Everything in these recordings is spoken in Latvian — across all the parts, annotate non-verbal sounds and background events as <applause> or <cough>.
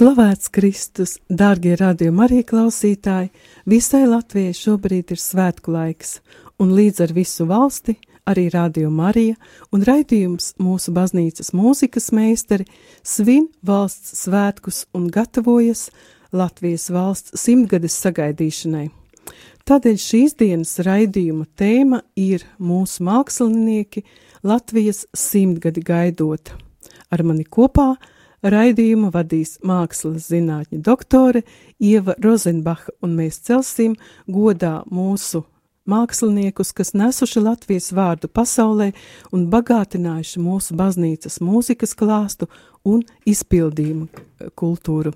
Slavēts Kristus, dārgie radījumi arī klausītāji, visai Latvijai šobrīd ir svētku laiks, un līdz ar visu valsti arī Radio Marija un raidījums mūsu baznīcas mūzikas meistari svin valsts svētkus un gatavojas Latvijas valsts simtgades sagaidīšanai. Tādēļ šīs dienas raidījuma tēma ir mūsu mākslinieki Latvijas simtgadi gaidot. Ar mani kopā Raidījumu vadīs mākslas zinātņu doktore Ieva Rozenbacha, un mēs celsim godā mūsu māksliniekus, kas nesuši Latvijas vārdu pasaulē un bagātinājuši mūsu baznīcas mūzikas klāstu un izpildījumu kultūru.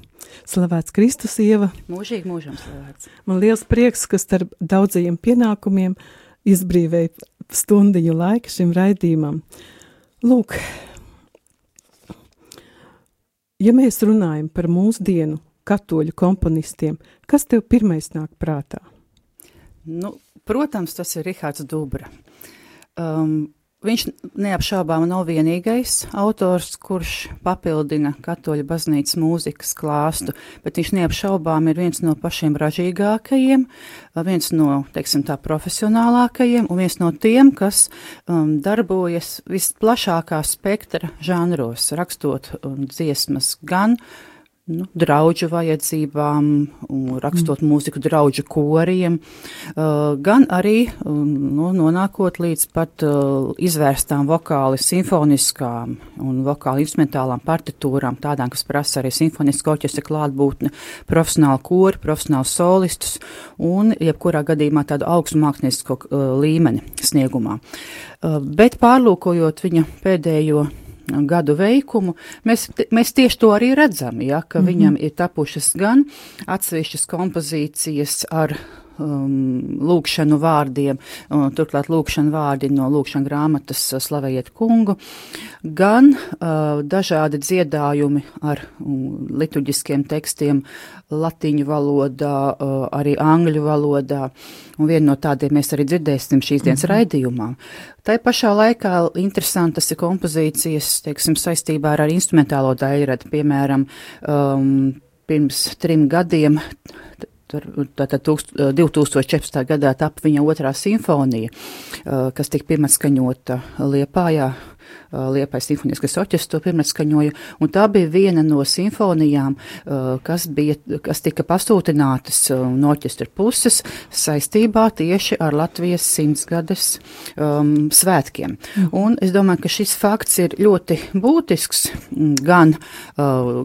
Slavēts Kristus, Ieva! Mūžīgi mūžam slavēts! Man liels prieks, ka starp daudzajiem pienākumiem izbrīvēja stundiņu laika šim raidījumam. Lūk, Ja mēs runājam par mūsdienu katoļu komponistiem, kas tev pirmais nāk prātā? Nu, protams, tas ir Rihards Dubra. Um, Viņš neapšaubām nav vienīgais autors, kurš papildina katoļu baznīcas mūzikas klāstu, bet viņš neapšaubām ir viens no pašiem ražīgākajiem, viens no, teiksim tā, profesionālākajiem un viens no tiem, kas um, darbojas visplašākā spektra žanros, rakstot um, dziesmas gan uh, nu, draugu vajadzībām, rakstot mm. mūziku draugu koriem, uh, gan arī um, nu, nonākot līdz pat uh, izvērstām vokāli simfoniskām un vokāli instrumentālām partitūrām, tādām, kas prasa arī simfonisko orķestra klātbūtni, profesionālu kori, profesionālu solistus un jebkurā gadījumā tādu augstu māksliniecisko uh, līmeni sniegumā. Bet pārlūkojot viņa pēdējo gadu veikumu, mēs, mēs tieši to arī redzam, ja, ka mm -hmm. viņam ir tapušas gan atsevišķas kompozīcijas ar um, lūkšanu vārdiem, un turklāt lūkšanu vārdi no lūkšana grāmatas uh, slavējiet kungu, gan uh, dažādi dziedājumi ar um, liturģiskiem tekstiem latiņu valodā, uh, arī angļu valodā, un vienu no tādiem mēs arī dzirdēsim šīs dienas mm -hmm. raidījumā. Tā pašā laikā interesantas ir kompozīcijas, teiksim, saistībā ar, ar instrumentālo daļradu, piemēram, um, pirms trim gadiem Tātad 2014. gadā tapa viņa otrā simfonija, kas tika pirmatskaņota Liepājā Liepais simfoniskais orķestris to pirmā skaņoja, un tā bija viena no simfonijām, kas, bija, kas tika pasūtinātas no orķestra puses saistībā tieši ar Latvijas simtsgades um, svētkiem. Mm. Un es domāju, ka šis fakts ir ļoti būtisks gan uh,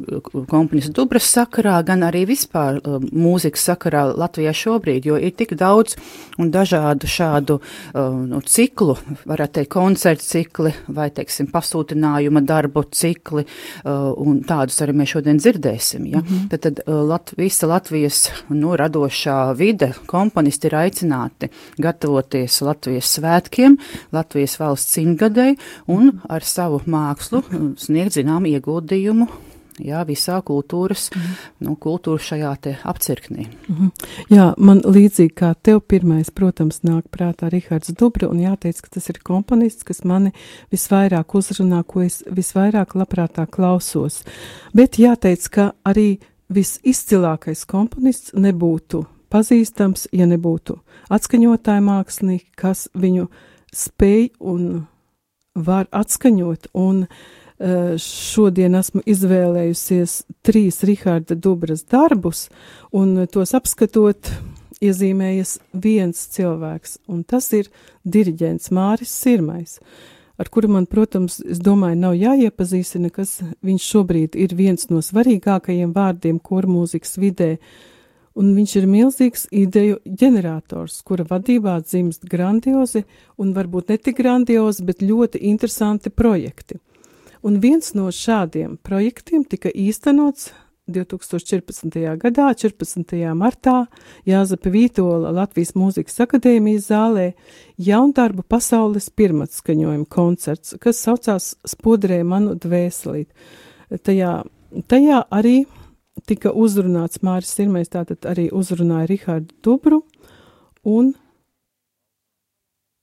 komponista Dubras sakarā, gan arī vispār uh, mūzikas sakarā Latvijā šobrīd, jo ir tik daudz un dažādu šādu uh, nu, ciklu, varētu teikt, koncertu cikli vai, teiksim, teiksim, pasūtinājuma darbu cikli, uh, un tādus arī mēs šodien dzirdēsim. Ja? Mm -hmm. Tad, tad uh, Lat visa Latvijas nu, radošā vide, komponisti ir aicināti gatavoties Latvijas svētkiem, Latvijas valsts simtgadēji un ar savu mākslu sniegt zinām ieguldījumu jā, visā kultūras, mm nu, kultūras šajā te apcirknī. Mm -hmm. Jā, man līdzīgi kā tev pirmais, protams, nāk prātā Rihards Dubra, un jāteic, ka tas ir komponists, kas mani visvairāk uzrunā, ko es visvairāk labprātā klausos. Bet jāteic, ka arī visizcilākais komponists nebūtu pazīstams, ja nebūtu atskaņotāji mākslinieki, kas viņu spēj un var atskaņot, un uh, šodien esmu izvēlējusies trīs Riharda Dubras darbus, un tos apskatot, iezīmējas viens cilvēks, un tas ir diriģents Māris Sirmais, ar kuru man, protams, es domāju, nav jāiepazīstina, kas viņš šobrīd ir viens no svarīgākajiem vārdiem kormūzikas vidē, un viņš ir milzīgs ideju ģenerators, kura vadībā dzimst grandiozi un varbūt ne tik grandiozi, bet ļoti interesanti projekti. Un viens no šādiem projektiem tika īstenots 2014. gadā, 14. martā Jāzepa Vītola Latvijas Mūzikas akadēmijas zālē jaundarbu pasaules pirmatskaņojuma koncerts, kas saucās Spodrē manu dvēselīt. Tajā, tajā arī tika uzrunāts Māris Sirmais, tātad arī uzrunāja Rihardu Dubru un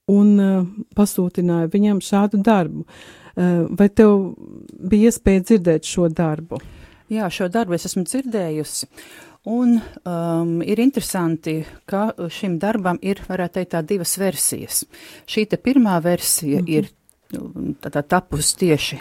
un uh, pasūtināja viņam šādu darbu. Uh, vai tev bija iespēja dzirdēt šo darbu? Jā, šo darbu es esmu dzirdējusi. Un um, ir interesanti, ka šim darbam ir, varētu teikt, tā divas versijas. Šī te pirmā versija mm -hmm. ir tā, tā tapusi tieši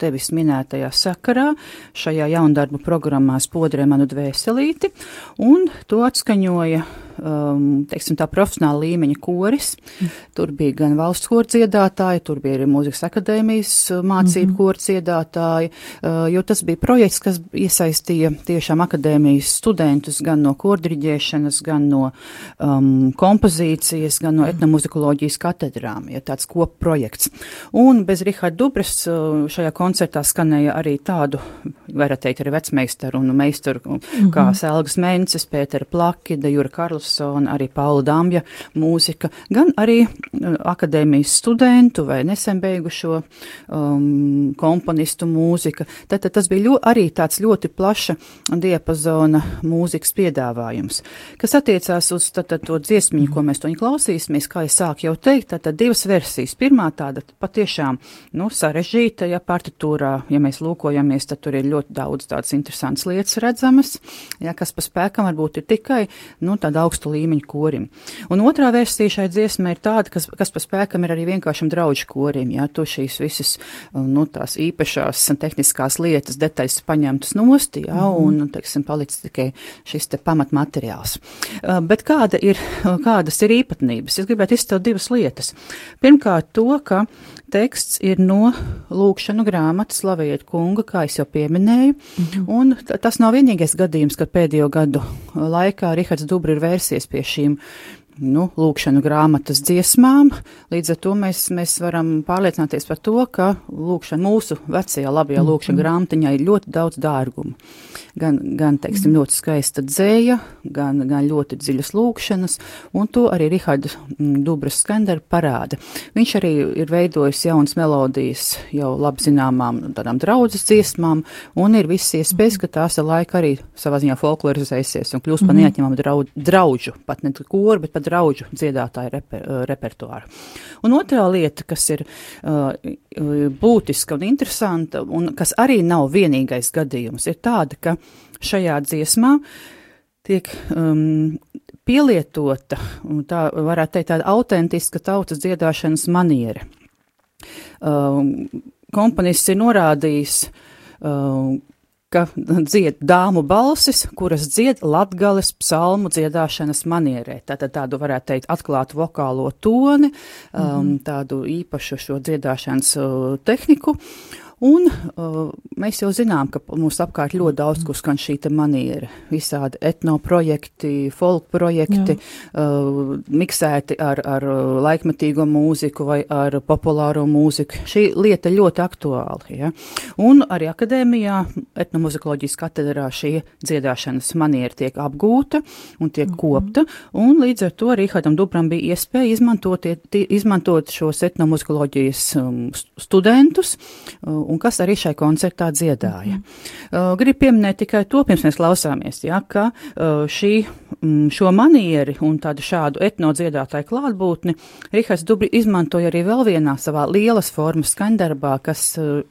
tevis minētajā sakarā, šajā jaundarbu programmā Spodrē manu dvēselīti, un to atskaņoja um, teiksim, tā profesionāla līmeņa koris. Mm. Tur bija gan valsts kora dziedātāji, tur bija arī mūzikas akadēmijas uh, mācību mm -hmm. kora dziedātāji, uh, jo tas bija projekts, kas iesaistīja tiešām akadēmijas studentus gan no kordriģēšanas, gan no um, kompozīcijas, gan no etnomuzikoloģijas katedrām, ja tāds kop projekts. Un bez Riharda Dubres uh, šajā koncertā skanēja arī tādu, varētu teikt, arī vecmeistaru un meistaru, mm -hmm. kā Selgas Mences, Pētera Plaki, Dejura Karls Karlsona, arī Paula Dambja mūzika, gan arī uh, akadēmijas studentu vai nesen beigušo um, komponistu mūzika. Tad, tad tas bija ļo, arī tāds ļoti plaša diapazona mūzikas piedāvājums, kas attiecās uz tad, tad, to dziesmiņu, ko mēs to klausīsimies, kā es sāku jau teikt, tad, tad divas versijas. Pirmā tāda patiešām, nu, sarežģīta, ja partitūrā, ja mēs lūkojamies, tad tur ir ļoti daudz tādas interesantas lietas redzamas, ja kas pa spēkam varbūt ir tikai, nu, tāda augstu līmeņu korim. Un otrā versija šai dziesmai ir tāda, kas, kas pa spēkam ir arī vienkāršam draudžu korim, jā, to šīs visas, nu, tās īpašās tehniskās lietas, detaļas paņemtas nosti, jā, mm un, teiksim, palicis tikai šis te pamatmateriāls. Uh, bet kāda ir, kādas ir īpatnības? Es gribētu izcelt divas lietas. Pirmkārt, to, ka teksts ir no lūkšanu grāmatas Slavējiet kungu, kā es jau pieminēju, mm -hmm. un tas nav vienīgais gadījums, kad pēdējo gadu laikā Rihards Dubri ir vērsies pie šīm nu, lūkšanu grāmatas dziesmām. Līdz ar to mēs, mēs varam pārliecināties par to, ka lūkšana mūsu vecajā labajā lūkšana grāmatiņā ir ļoti daudz dārgumu. Gan, gan teiksim, ļoti skaista dzēja, gan, gan ļoti dziļas lūkšanas, un to arī Rihards mm, Dubras skandera parāda. Viņš arī ir veidojis jaunas melodijas jau labi zināmām tādām draudzes dziesmām, un ir viss iespējas, ka tās ar laiku arī savā ziņā folklorizēsies un kļūs par mm. neatņemamu draudžu, draudžu, pat ne koru, bet pat draudžu dziedātāju reper, uh, repertuāru. Un otrā lieta, kas ir uh, būtiska un interesanta, un kas arī nav vienīgais gadījums, ir tāda, ka šajā dziesmā tiek um, pielietota, tā varētu teikt, tāda autentiska tautas dziedāšanas maniera. Um, komponists ir norādījis, um, ka dzied dāmu balsis, kuras dzied latgales psalmu dziedāšanas manierē. Tātad tādu varētu teikt atklātu vokālo toni, um, mm. tādu īpašu šo dziedāšanas uh, tehniku. Un uh, mēs jau zinām, ka mums apkārt ļoti daudz, kur skan šī maniera. Visādi etnoprojekti, folk projekti, uh, miksēti ar, ar laikmetīgo mūziku vai ar populāro mūziku. Šī lieta ļoti aktuāla. Ja? Un arī akadēmijā, etnomuzikoloģijas katedrā šī dziedāšanas maniera tiek apgūta un tiek mm -hmm. kopta, un līdz ar to Rīhardam Dubram bija iespēja izmantot, izmantot šos etnomuzikoloģijas um, studentus. Uh, un kas arī šai koncertā dziedāja. Mm -hmm. uh, Gribu pieminēt tikai to, pirms mēs klausāmies, ja, ka uh, šī, mm, šo manieri un tādu šādu etnodziedātāju klātbūtni Rihards Dubri izmantoja arī vēl vienā savā lielas formas skandarbā, kas uh,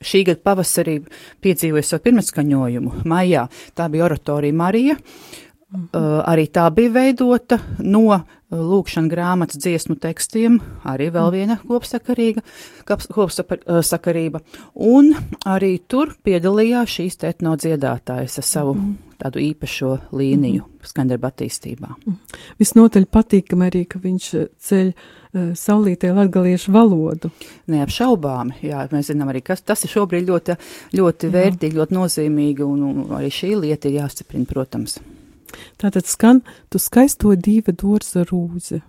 šī gada pavasarī piedzīvoja savu pirmskaņojumu maijā. Tā bija oratorija Marija. Mm -hmm. uh, arī tā bija veidota no lūkšana grāmatas dziesmu tekstiem, arī vēl viena kopsakarīga, kopsakarība, un arī tur piedalījās šīs etno dziedātājas ar savu mm. tādu īpašo līniju mm. skandarba attīstībā. Mm. Visnotaļ patīkam arī, ka viņš ceļ uh, saulītē latgaliešu valodu. Neapšaubāmi, jā, mēs zinām arī, kas tas ir šobrīd ļoti, ļoti vērtīgi, ļoti nozīmīgi, un, un arī šī lieta ir jāstiprina, protams. Tātad skan tu skaisto dīva dārza rūze.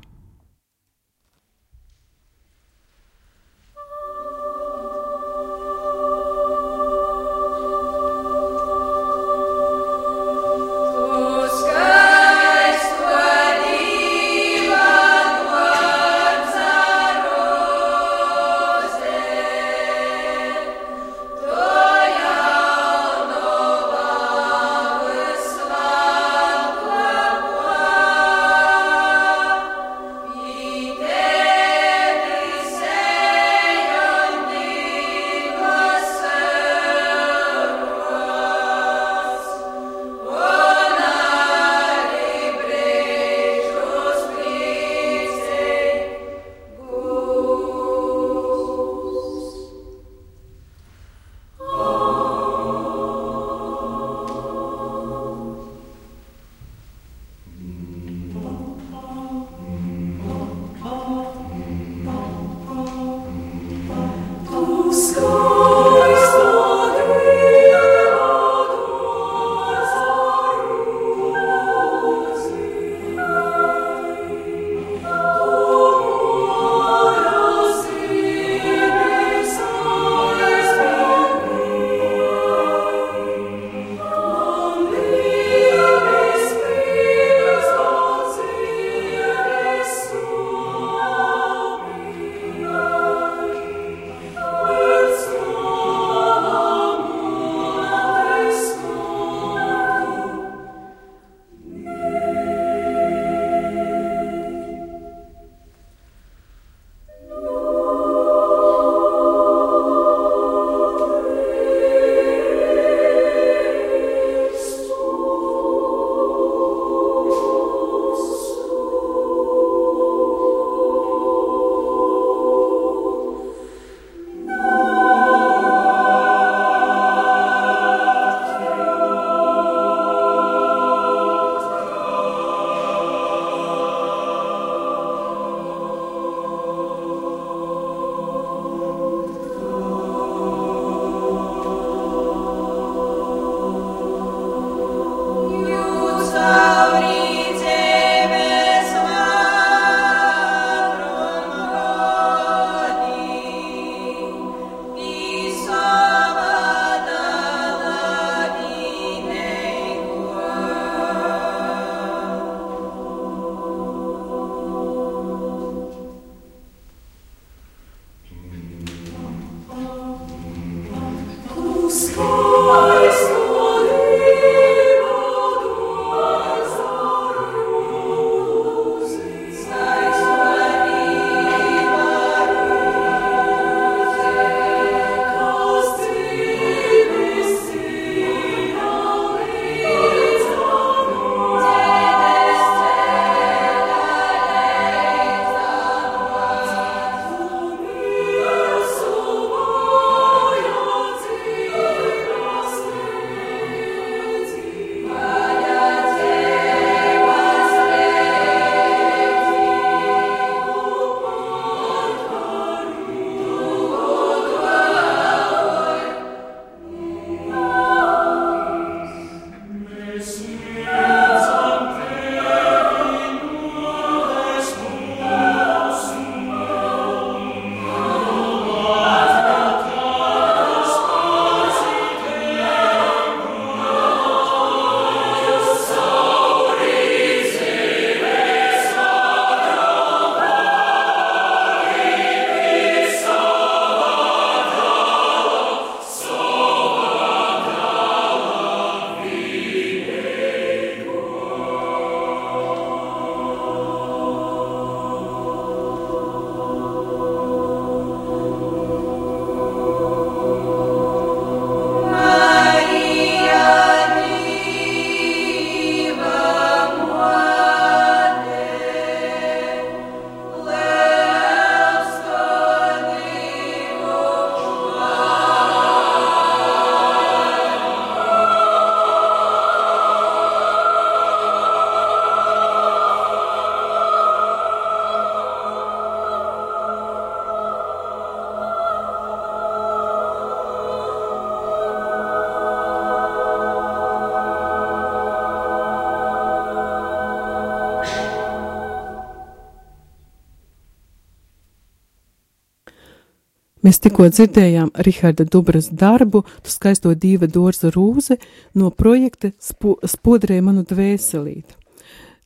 Mēs tikko dzirdējām Riharda Dubras darbu, tu skaisto Dīva Dorza Rūze no projekta spo, Spodrē manu dvēselīti.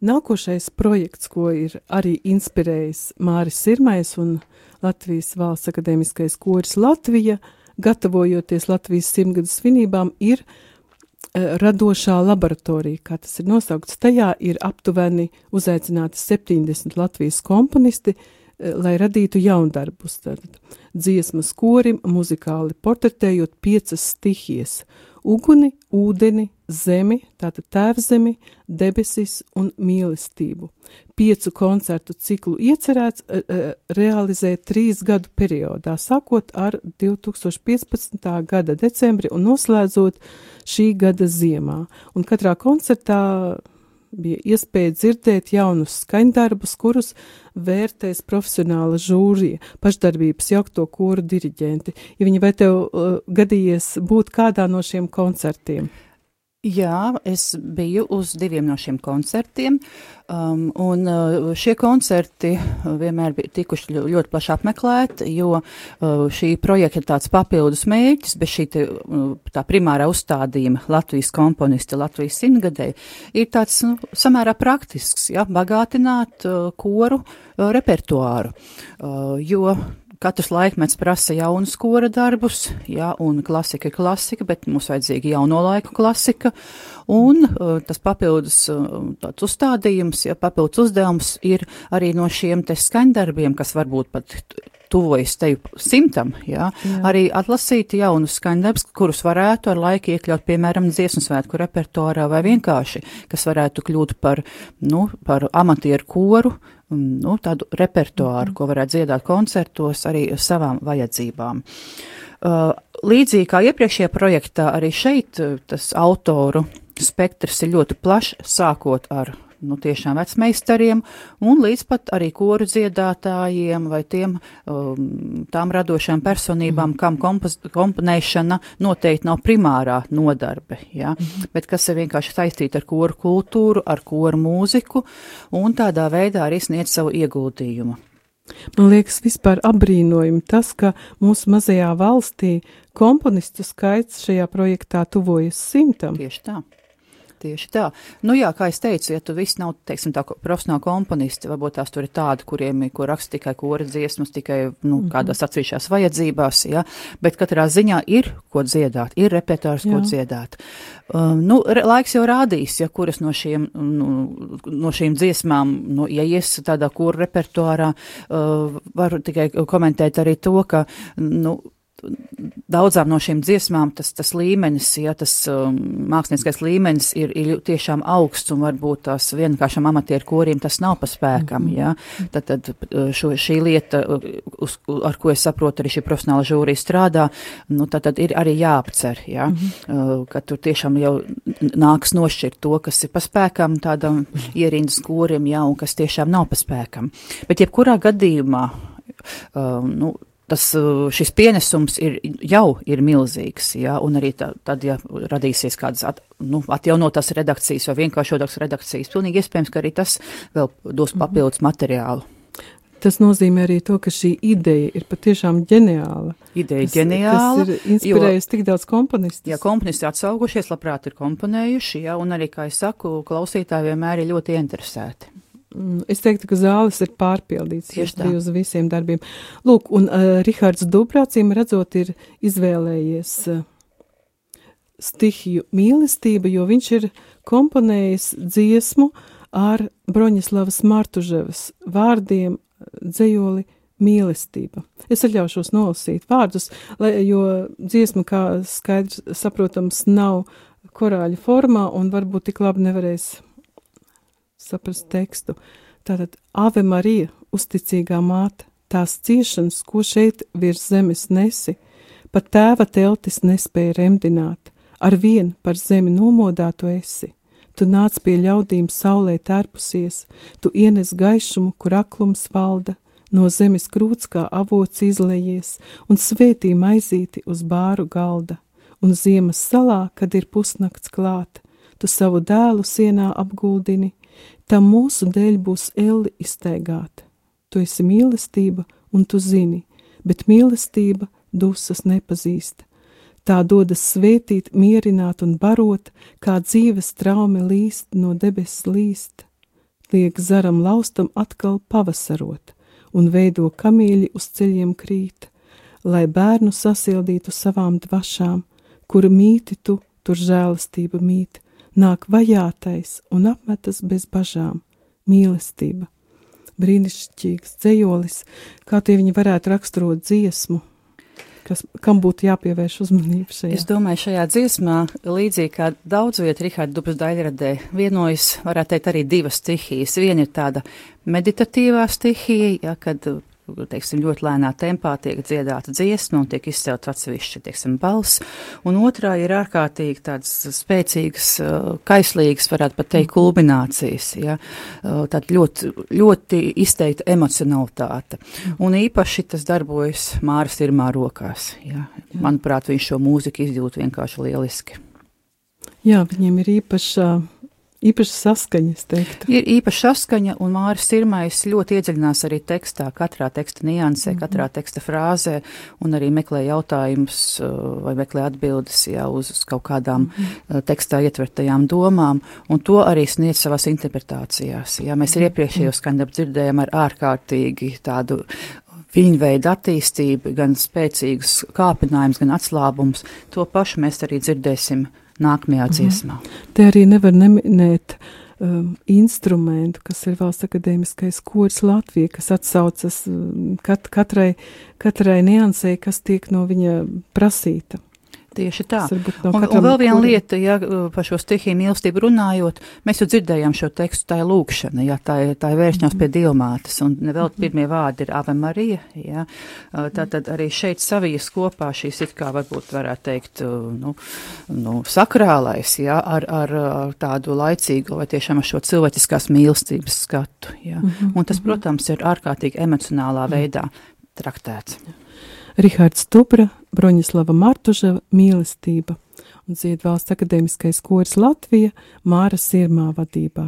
Nākošais projekts, ko ir arī inspirējis Māris Sirmais un Latvijas valsts akadēmiskais koris Latvija, gatavojoties Latvijas simtgadu svinībām, ir uh, radošā laboratorija, kā tas ir nosaukts. Tajā ir aptuveni uzaicināti 70 Latvijas komponisti, lai radītu jaundarbus. Tātad dziesmas korim, muzikāli portretējot piecas stihijas - uguni, ūdeni, zemi, tātad tēvzemi, debesis un mīlestību. Piecu koncertu ciklu iecerēts uh, realizēt trīs gadu periodā, sākot ar 2015. gada decembri un noslēdzot šī gada ziemā. Un katrā koncertā bija iespēja dzirdēt jaunus skaņdarbus, kurus vērtēs profesionāla žūrija, pašdarbības jaukto koru diriģenti. Ja viņi vai tev uh, gadījies būt kādā no šiem koncertiem? Jā, es biju uz diviem no šiem koncertiem, um, un uh, šie koncerti vienmēr bija tikuši ļoti plaši apmeklēti, jo uh, šī projekta ir tāds papildus mērķis, bez šī te, uh, tā primārā uzstādījuma Latvijas komponisti Latvijas simtgadē ir tāds nu, samērā praktisks, ja, bagātināt uh, koru uh, repertuāru, uh, jo katrs laikmets prasa jaunus kora darbus, jā, un klasika ir klasika, bet mums vajadzīga jauno laiku klasika, un uh, tas papildus uh, tāds uzstādījums, ja papildus uzdevums ir arī no šiem te skaņdarbiem, kas varbūt pat tuvojas teju simtam, jā, jā. arī atlasīt jaunus skaņdarbus, kurus varētu ar laiku iekļaut, piemēram, dziesmu svētku repertuārā vai vienkārši, kas varētu kļūt par, nu, par amatieru koru, nu, tādu repertuāru, mm. ko varētu dziedāt koncertos arī savām vajadzībām. Uh, līdzīgi kā iepriekšējā projektā, arī šeit uh, tas autoru spektrs ir ļoti plašs, sākot ar nu, tiešām vecmeistariem un līdz pat arī koru dziedātājiem vai tiem, um, tām radošām personībām, kam kompos, komponēšana noteikti nav primārā nodarbe, ja, mm. bet kas ir vienkārši saistīta ar koru kultūru, ar koru mūziku un tādā veidā arī sniedz savu ieguldījumu. Man liekas, vispār apbrīnojami tas, ka mūsu mazajā valstī komponistu skaits šajā projektā tuvojas simtam. Tieši tā. Tieši tā. Nu jā, kā es teicu, ja tu viss nav, teiksim, tā profesionāli komponisti, varbūt tās tur ir tādi, kuriem, ko raksta tikai kora dziesmas, tikai, nu, mm -hmm. kādās atsevišķās vajadzībās, jā, bet katrā ziņā ir, ko dziedāt, ir repertārs, ko dziedāt. Um, nu, re, laiks jau rādīs, ja kuras no šiem, nu, no šīm dziesmām, nu, ja ies tādā kora repertuārā, uh, varu tikai komentēt arī to, ka, nu, daudzām no šīm dziesmām tas, tas līmenis, ja tas um, mākslinieckais līmenis ir, ir tiešām augsts un varbūt tās vienkāršam amatieru koriem tas nav pa spēkam, -hmm. ja. Tad, tad uh, šo, šī lieta, uh, uz, ar ko es saprotu, arī šī profesionāla žūrija strādā, nu tad, tad ir arī jāapcer, ja, mm -hmm. ka tur tiešām jau nāks nošķirt to, kas ir pa spēkam tādam ierindas korim, ja, un kas tiešām nav pa spēkam. Bet jebkurā gadījumā, uh, nu, tas, uh, šis pienesums ir, jau ir milzīgs, jā, un arī tā, tad, ja radīsies kādas at, nu, atjaunotās redakcijas vai vienkāršotākas redakcijas, pilnīgi iespējams, ka arī tas vēl dos mhm. papildus materiālu. Tas nozīmē arī to, ka šī ideja ir patiešām ģeniāla. Ideja kas, ģeniāla. Kas ir inspirējusi tik daudz komponistus. Jā, komponisti atsaugušies, labprāt ir komponējuši, jā, un arī, kā es saku, klausītāji vienmēr ir ļoti interesēti. Mm, es teiktu, ka zāles ir pārpildītas tieši tā uz visiem darbiem. Lūk, un uh, Rihards Dubrācīm redzot ir izvēlējies uh, stihiju mīlestība, jo viņš ir komponējis dziesmu ar Broņislavas Martuževas vārdiem dzējoli mīlestība. Es atļaušos nolasīt vārdus, lai, jo dziesma, kā skaidrs saprotams, nav korāļa formā un varbūt tik labi nevarēs saprast tekstu. Tātad Ave Marija, uzticīgā māte, tās ciešanas, ko šeit virs zemes nesi, pat tēva teltis nespēja remdināt, ar vien par zemi nomodātu esi. Tu nāc pie ļaudīm saulē tērpusies, tu ienes gaišumu, kur aklums valda, no zemes krūts kā avots izlejies, un svētī maizīti uz bāru galda, un ziemas salā, kad ir pusnakts klāt, tu savu dēlu sienā apguldini, tam mūsu dēļ būs elli izteigāta. Tu esi mīlestība, un tu zini, bet mīlestība dusas nepazīst. Tā dodas svētīt, mierināt un barot, kā dzīves traume līst no debesis līst. Liek zaram laustam atkal pavasarot, un veido kamīļi uz ceļiem krīt, lai bērnu sasildītu savām dvašām, kura mīti tu, tur žēlastība mīt, nāk vajātais un apmetas bez bažām - mīlestība. Brīnišķīgs dzējolis, kā tie viņi varētu raksturot dziesmu, kas, kam būtu jāpievērš uzmanība šajā? Es domāju, šajā dziesmā, līdzīgi kā daudz viet Riharda Dubas daļradē, vienojas, varētu teikt, arī divas stihijas. Viena ir tāda meditatīvā stihija, ja, kad teiksim, ļoti lēnā tempā tiek dziedāta dziesma un tiek izcelt atsevišķi, teiksim, balss, un otrā ir ārkārtīgi tādas spēcīgas, uh, kaislīgas, varētu pat teikt, kulminācijas, ja, uh, tāda ļoti, ļoti izteikta emocionalitāte, un īpaši tas darbojas Māras Irmā rokās, ja. Manuprāt, viņš šo mūziku izjūt vienkārši lieliski. Jā, viņiem ir īpaša īpaša saskaņa, es teiktu. Ir īpaša saskaņa, un Māris Sirmais ļoti iedziļinās arī tekstā, katrā teksta niansē, mm -hmm. katrā teksta frāzē, un arī meklē jautājumus uh, vai meklē atbildes jau uz, uz kaut kādām mm -hmm. tekstā ietvertajām domām, un to arī sniedz savās interpretācijās. Jā, mēs arī iepriekšējos skandab dzirdējām ar ārkārtīgi tādu viņa veida attīstību, gan spēcīgus kāpinājumus, gan atslābumus. To pašu mēs arī dzirdēsim nākamajā mhm. dziesmā. Te arī nevar neminēt um, instrumentu, kas ir valsts akadēmiskais kurs Latvija, kas atsaucas um, kat, katrai, katrai niansē, kas tiek no viņa prasīta. Tieši tā. Un, un vēl viena lieta, ja par šo stihiju mīlestību runājot, mēs jau dzirdējām šo tekstu, tā ir lūkšana, ja tā ir, tā ir vēršanās pie dievmātes, un nevēl mhm. pirmie vārdi ir Ave Marija, ja. Tātad arī šeit savijas kopā šīs it kā varbūt varētu teikt, nu, nu sakrālais, ja, ar, ar tādu laicīgu vai tiešām ar šo cilvēciskās mīlestības skatu, ja. Mhm, un tas, mhm. protams, ir ārkārtīgi emocionālā veidā traktēts. Rihards Tupra, Broņislava Martuževa mīlestība un dzied valsts akadēmiskais koris Latvija Māra Sirmā vadībā.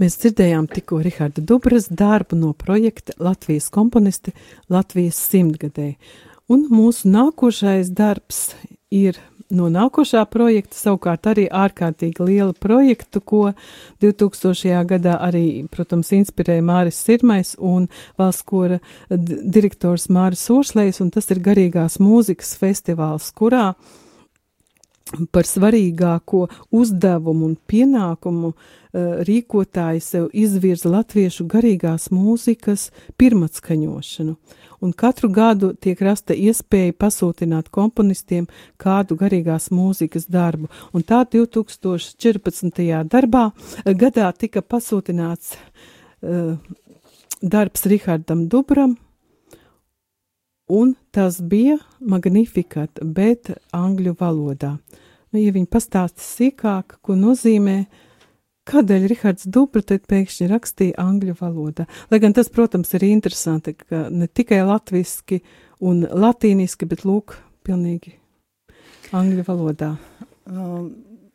Mēs dzirdējām tikko Riharda Dubras darbu no projekta Latvijas komponisti Latvijas simtgadē. Un mūsu nākošais darbs ir no nākošā projekta, savukārt arī ārkārtīgi liela projektu, ko 2000. gadā arī, protams, inspirēja Māris Sirmais un valsts kora direktors Māris Ošlējs, un tas ir garīgās mūzikas festivāls, kurā par svarīgāko uzdevumu un pienākumu uh, rīkotāji sev izvirza latviešu garīgās mūzikas pirmatskaņošanu un katru gadu tiek rasta iespēja pasūtināt komponistiem kādu garīgās mūzikas darbu. Un tā 2014. darbā, eh, gadā tika pasūtināts uh, darbs Rihardam Dubram, un tas bija Magnificat, bet angļu valodā. Nu, ja viņi pastāsta sīkāk, ko nozīmē Kādēļ Rihards Dubra tad pēkšņi rakstīja angļu valodā? Lai gan tas, protams, ir interesanti, ka ne tikai latviski un latīniski, bet lūk, pilnīgi angļu valodā. Um.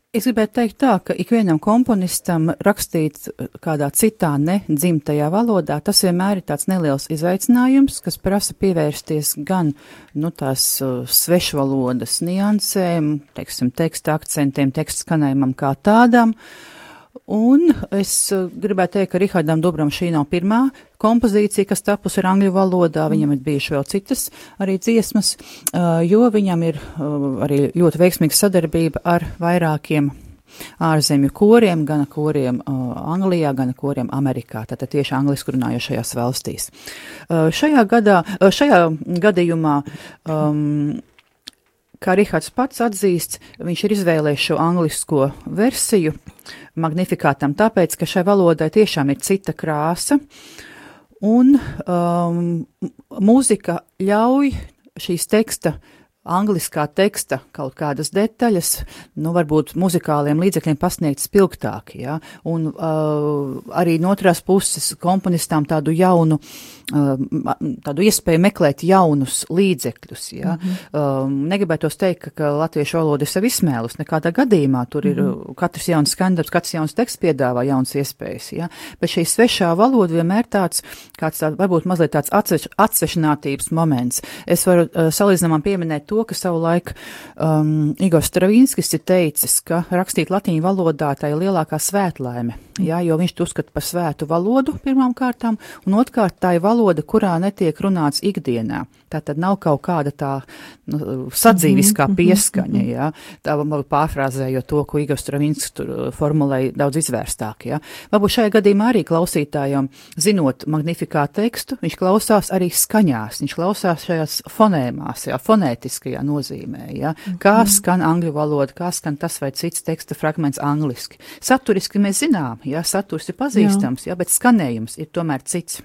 Es gribētu teikt tā, ka ikvienam komponistam rakstīt kādā citā ne dzimtajā valodā, tas vienmēr ir tāds neliels izaicinājums, kas prasa pievērsties gan, nu, tās uh, svešvalodas niansēm, teiksim, teksta akcentiem, teksta skanējumam kā tādam, uh, Un es eh, gribētu teikt, ka Rihardam Dubram šī nav pirmā kompozīcija, kas tapusi ar angļu valodā. Mm. Viņam ir bijuši vēl citas arī dziesmas, eh, jo viņam ir eh, arī ļoti veiksmīga sadarbība ar vairākiem ārzemju koriem, gan koriem uh, Anglijā, gan koriem Amerikā, tātad tieši angliski runājošajās valstīs. Uh, šajā gadā, uh, šajā gadījumā um, Kā Rihards pats atzīst, viņš ir izvēlējis šo anglisko versiju magnifikātam, tāpēc, ka šai valodai tiešām ir cita krāsa, un um, mūzika ļauj šīs teksta uh, angliskā teksta kaut kādas detaļas, nu, varbūt muzikāliem līdzekļiem pasniegt spilgtāk, ja, un uh, arī no otras puses komponistām tādu jaunu, uh, tādu iespēju meklēt jaunus līdzekļus, ja. Mm -hmm. um, negribētos teikt, ka, ka latviešu valoda ir sev izsmēlus, nekādā gadījumā tur ir mm -hmm. katrs jauns skandarbs, katrs jauns teksts piedāvā jaunas iespējas, ja, bet šī svešā valoda vienmēr tāds, kāds tā, varbūt mazliet tāds atsveš, atsvešinātības moments. Es varu uh, salīdzinājumam pieminēt to, ka savulaik um, Igor Stravīnskis ir teicis, ka rakstīt latīņu valodā tā ir lielākā svētlaime, jā, jo viņš to uzskata par svētu valodu pirmām kārtām, un otrkārt tā ir valoda, kurā netiek runāts ikdienā. Tā tad nav kaut kāda tā nu, sadzīviskā mhm, mhm, pieskaņa, jā. Tā pārfrāzējot to, ko Igor Stravīnskis tur uh, formulēja daudz izvērstāk, jā. Varbūt šajā gadījumā arī klausītājam, zinot magnifikā tekstu, viņš klausās arī skaņās, viņš klausās šajās fonēmās, jā, fonētiskajā tiešajā nozīmē. Ja? Kā mhm. skan angļu valoda, kā skan tas vai cits teksta fragments angliski. Saturiski mēs zinām, ja saturs ir pazīstams, jā. Ja, bet skanējums ir tomēr cits.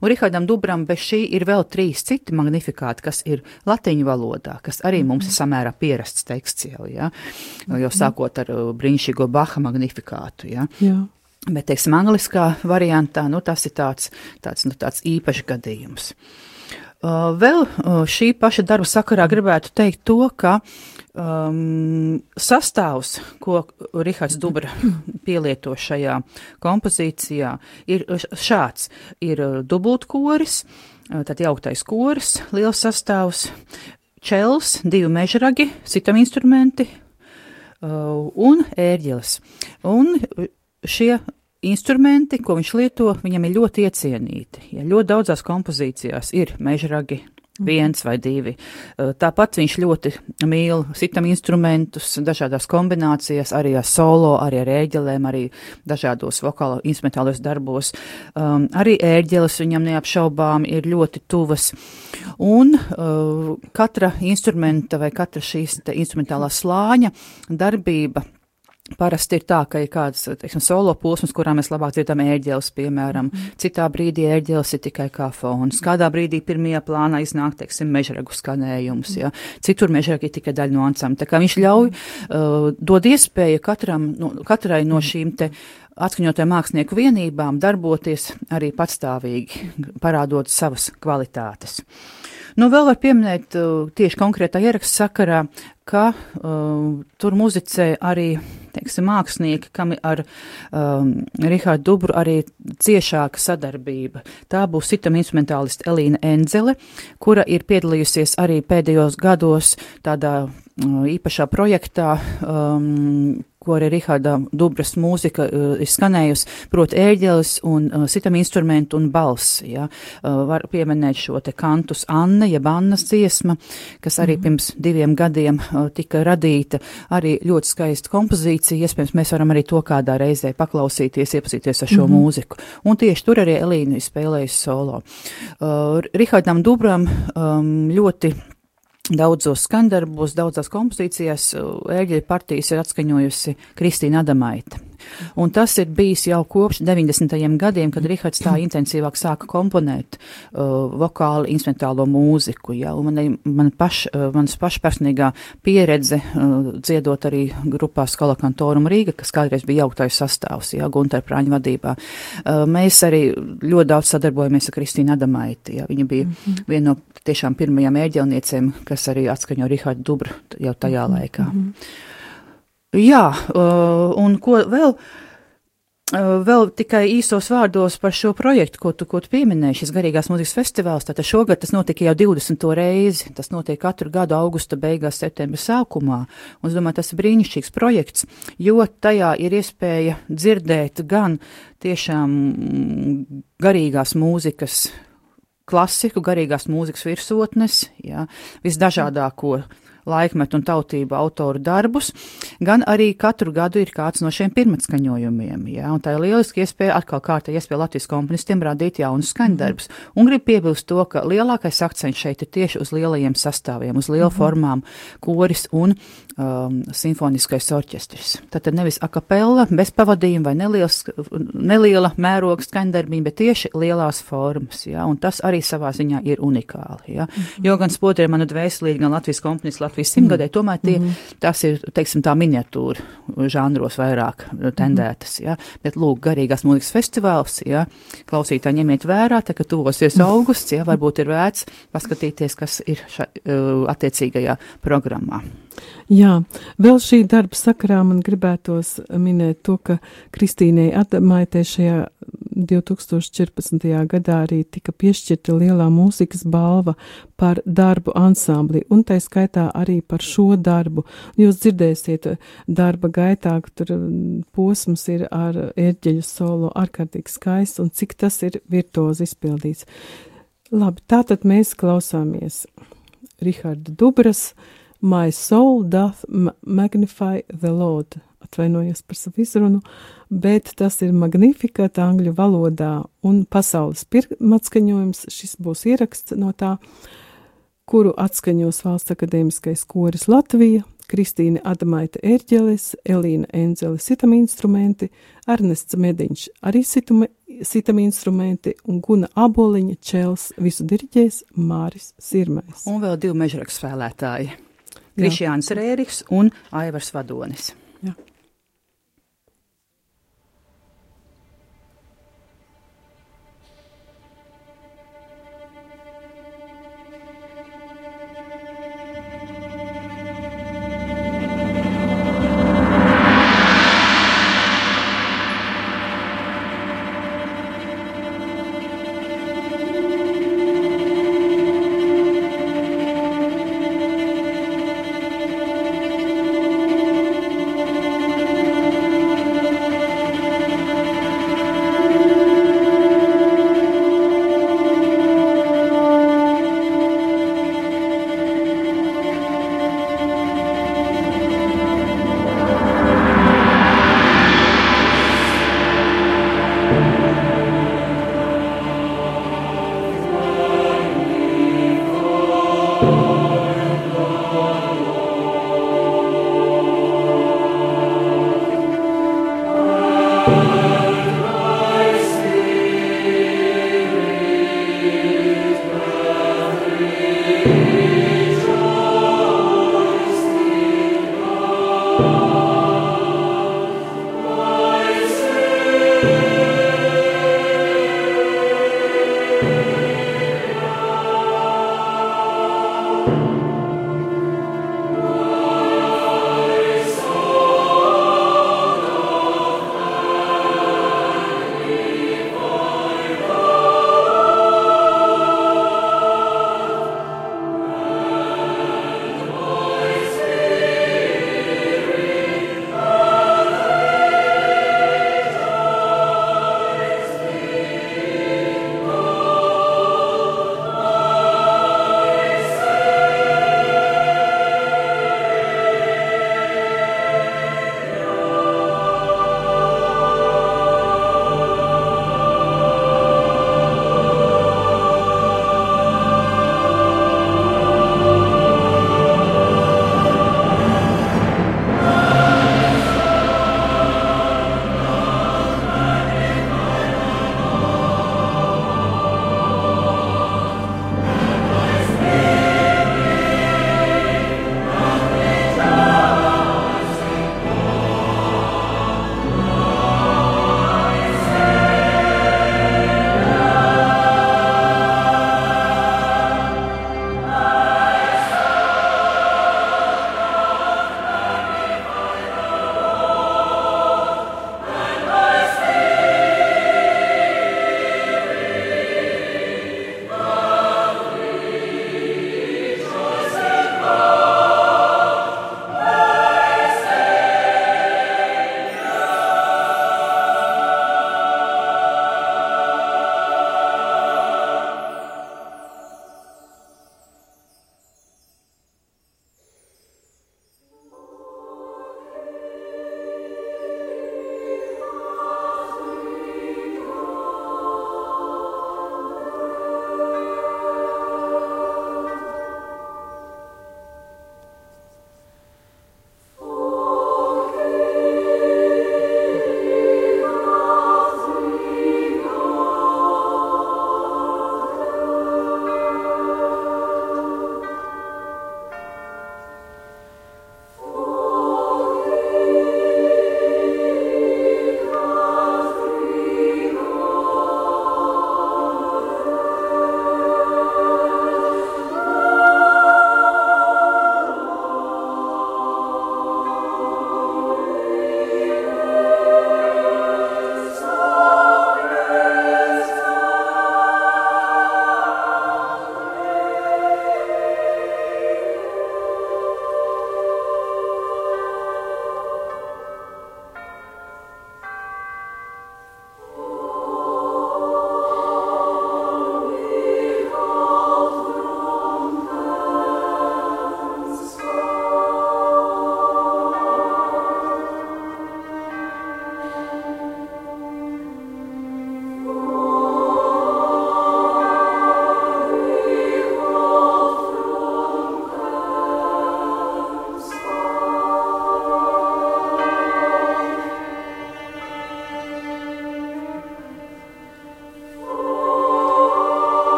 Un Rihardam Dubram bez šī ir vēl trīs citi magnifikāti, kas ir latiņu valodā, kas arī mums ir mhm. samērā pierasts teksts jau, ja? jo mhm. sākot ar uh, brīnišķīgo Baha magnifikātu. Ja? Jā. Bet, teiksim, angliskā variantā, nu, tas ir tāds, tāds, nu, tāds īpašs gadījums. Uh, vēl uh, šī paša darba sakarā gribētu teikt to, ka um, sastāvs, ko Rihards Dubra <clears throat> pielieto šajā kompozīcijā, ir šāds. Ir uh, dubultkoris, tad jauktais koris, liels sastāvs, čels, divi mežragi, sitam instrumenti uh, un ērģeles. Un šie instrumenti, ko viņš lieto, viņam ir ļoti iecienīti. Ja ļoti daudzās kompozīcijās ir mežragi, viens vai divi. Tāpat viņš ļoti mīl sitam instrumentus, dažādās kombinācijās, arī ar solo, arī ar ēģelēm, arī dažādos vokālo instrumentālos darbos. Um, arī ēģeles viņam neapšaubām ir ļoti tuvas. Un uh, katra instrumenta vai katra šīs instrumentālā slāņa darbība Parasti ir tā, ka ir kāds, teiksim, solo posms, kurā mēs labāk dzirdam ērģeles, piemēram, mm. citā brīdī ērģeles ir tikai kā fons, kādā brīdī pirmajā plānā iznāk, teiksim, mežragu skanējums, ja, citur mežragi ir tikai daļa no ansam. Tā kā viņš ļauj, uh, dod iespēju katram, no, katrai no šīm te atskaņotajām mākslinieku vienībām darboties arī patstāvīgi, parādot savas kvalitātes. Nu, vēl var pieminēt uh, tieši konkrētā ieraksta sakarā, ka uh, tur muzicē arī teiksim, mākslinieki, kam ar um, Rihārdu Dubru arī ciešāka sadarbība. Tā būs sitam instrumentālista Elīna Enzele, kura ir piedalījusies arī pēdējos gados tādā uh, īpašā projektā, um, ko arī Riharda Dubras mūzika uh, ir skanējusi, proti ēģelis un uh, sitam instrumentu un balss. Ja. Uh, var pieminēt šo te kantus Anne, jeb Annas dziesma, kas arī mm. pirms diviem gadiem tika radīta. Arī ļoti skaista kompozīcija. Iespējams, mēs varam arī to kādā reizē paklausīties, iepazīties ar šo mm mūziku. Un tieši tur arī Elīna ir spēlējusi solo. Uh, Rihardam Dubram um, ļoti Daudzos skandarbos, daudzās kompozīcijās ēģeļa partijas ir atskaņojusi Kristīna Adamaita. Un tas ir bijis jau kopš 90. gadiem, kad Rihards tā intensīvāk sāka komponēt uh, vokāli instrumentālo mūziku. Ja, man, man paš, uh, manas pašpersonīgā pieredze uh, dziedot arī grupā Skala Kantorum Rīga, kas kādreiz bija jauktais sastāvs, ja, Gunter Prāņa vadībā. Uh, mēs arī ļoti daudz sadarbojamies ar Kristīnu Adamaiti. Ja, viņa bija mm -hmm. viena no tiešām pirmajām ēģelniecēm, kas arī atskaņo Rihardu Dubru jau tajā laikā. Mm -hmm. Jā, uh, un ko vēl? Uh, vēl tikai īsos vārdos par šo projektu, ko tu, ko tu pieminēji, šis garīgās mūzikas festivāls. Tātad šogad tas notika jau 20. reizi. Tas notiek katru gadu augusta beigās, septembra sākumā. Un es domāju, tas ir brīnišķīgs projekts, jo tajā ir iespēja dzirdēt gan tiešām garīgās mūzikas klasiku, garīgās mūzikas virsotnes, jā, visdažādāko laikmetu un tautību autoru darbus, gan arī katru gadu ir kāds no šiem pirmatskaņojumiem. Ja? Un tā ir lieliski iespēja, atkal kārtā iespēja Latvijas komponistiem rādīt jaunus skaņdarbus. Mm. Un grib piebilst to, ka lielākais akcents šeit ir tieši uz lielajiem sastāviem, uz lielu mm. formām, koris un um, simfoniskais orķestris. Tātad nevis akapella, bez pavadījuma vai neliels, neliela mēroga skaņdarbība, bet tieši lielās formas. Ja? Un tas arī savā ziņā ir unikāli. Ja? Mm. Jo gan spotri ir manu dvēselīgi, gan Latvijas komponists, Latvijas simtgadē, tomēr tie, mm -hmm. tas ir, teiksim, tā miniatūra žanros vairāk tendētas, ja, bet lūk, garīgās mūzikas festivāls, ja, klausītāji ņemiet vērā, tā, ka tuvosies augusts, ja, varbūt ir vērts paskatīties, kas ir ša, attiecīgajā programmā. Jā, vēl šī darba sakarā man gribētos minēt to, ka Kristīnei Adamaitē šajā 2014. gadā arī tika piešķirta lielā mūzikas balva par darbu ansambli, un tā skaitā arī par šo darbu. Jūs dzirdēsiet darba gaitā, ka tur posms ir ar ērģeļu solo ārkārtīgi skaists, un cik tas ir virtuozi izpildīts. Labi, tātad mēs klausāmies Riharda Dubras, My soul doth magnify the Lord. Atvainojos par savu izrunu, bet tas ir magnifikat angļu valodā un pasaules pirmatskaņojums. Šis būs ieraksts no tā, kuru atskaņos Valsts akadēmiskais koris Latvija, Kristīne Adamaita Erģeles, Elīna Enzele sitam instrumenti, Ernests Mediņš arī situme, sitam instrumenti un Guna Aboliņa Čels visu diriģēs Māris Sirmais. Un vēl divi mežraks spēlētāji. Krišjāns Rēriks un Aivars Vadonis. Jā.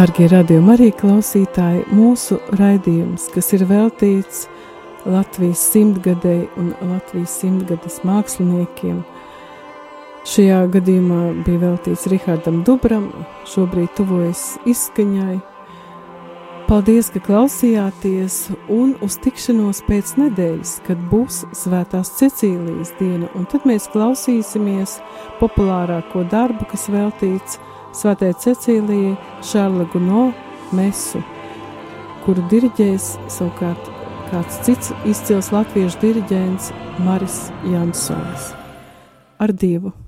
Darbie radījumi arī klausītāji, mūsu raidījums, kas ir veltīts Latvijas simtgadēji un Latvijas simtgades māksliniekiem. Šajā gadījumā bija veltīts Rihardam Dubram, šobrīd tuvojas izskaņai. Paldies, ka klausījāties, un uz tikšanos pēc nedēļas, kad būs Svētās Cecīlijas diena, un tad mēs klausīsimies populārāko darbu, kas veltīts Svētē Cecīlijai Šārla Guno mesu, kuru diriģēs savukārt kāds cits izcils latviešu diriģents Maris Jansons. Ar Dievu!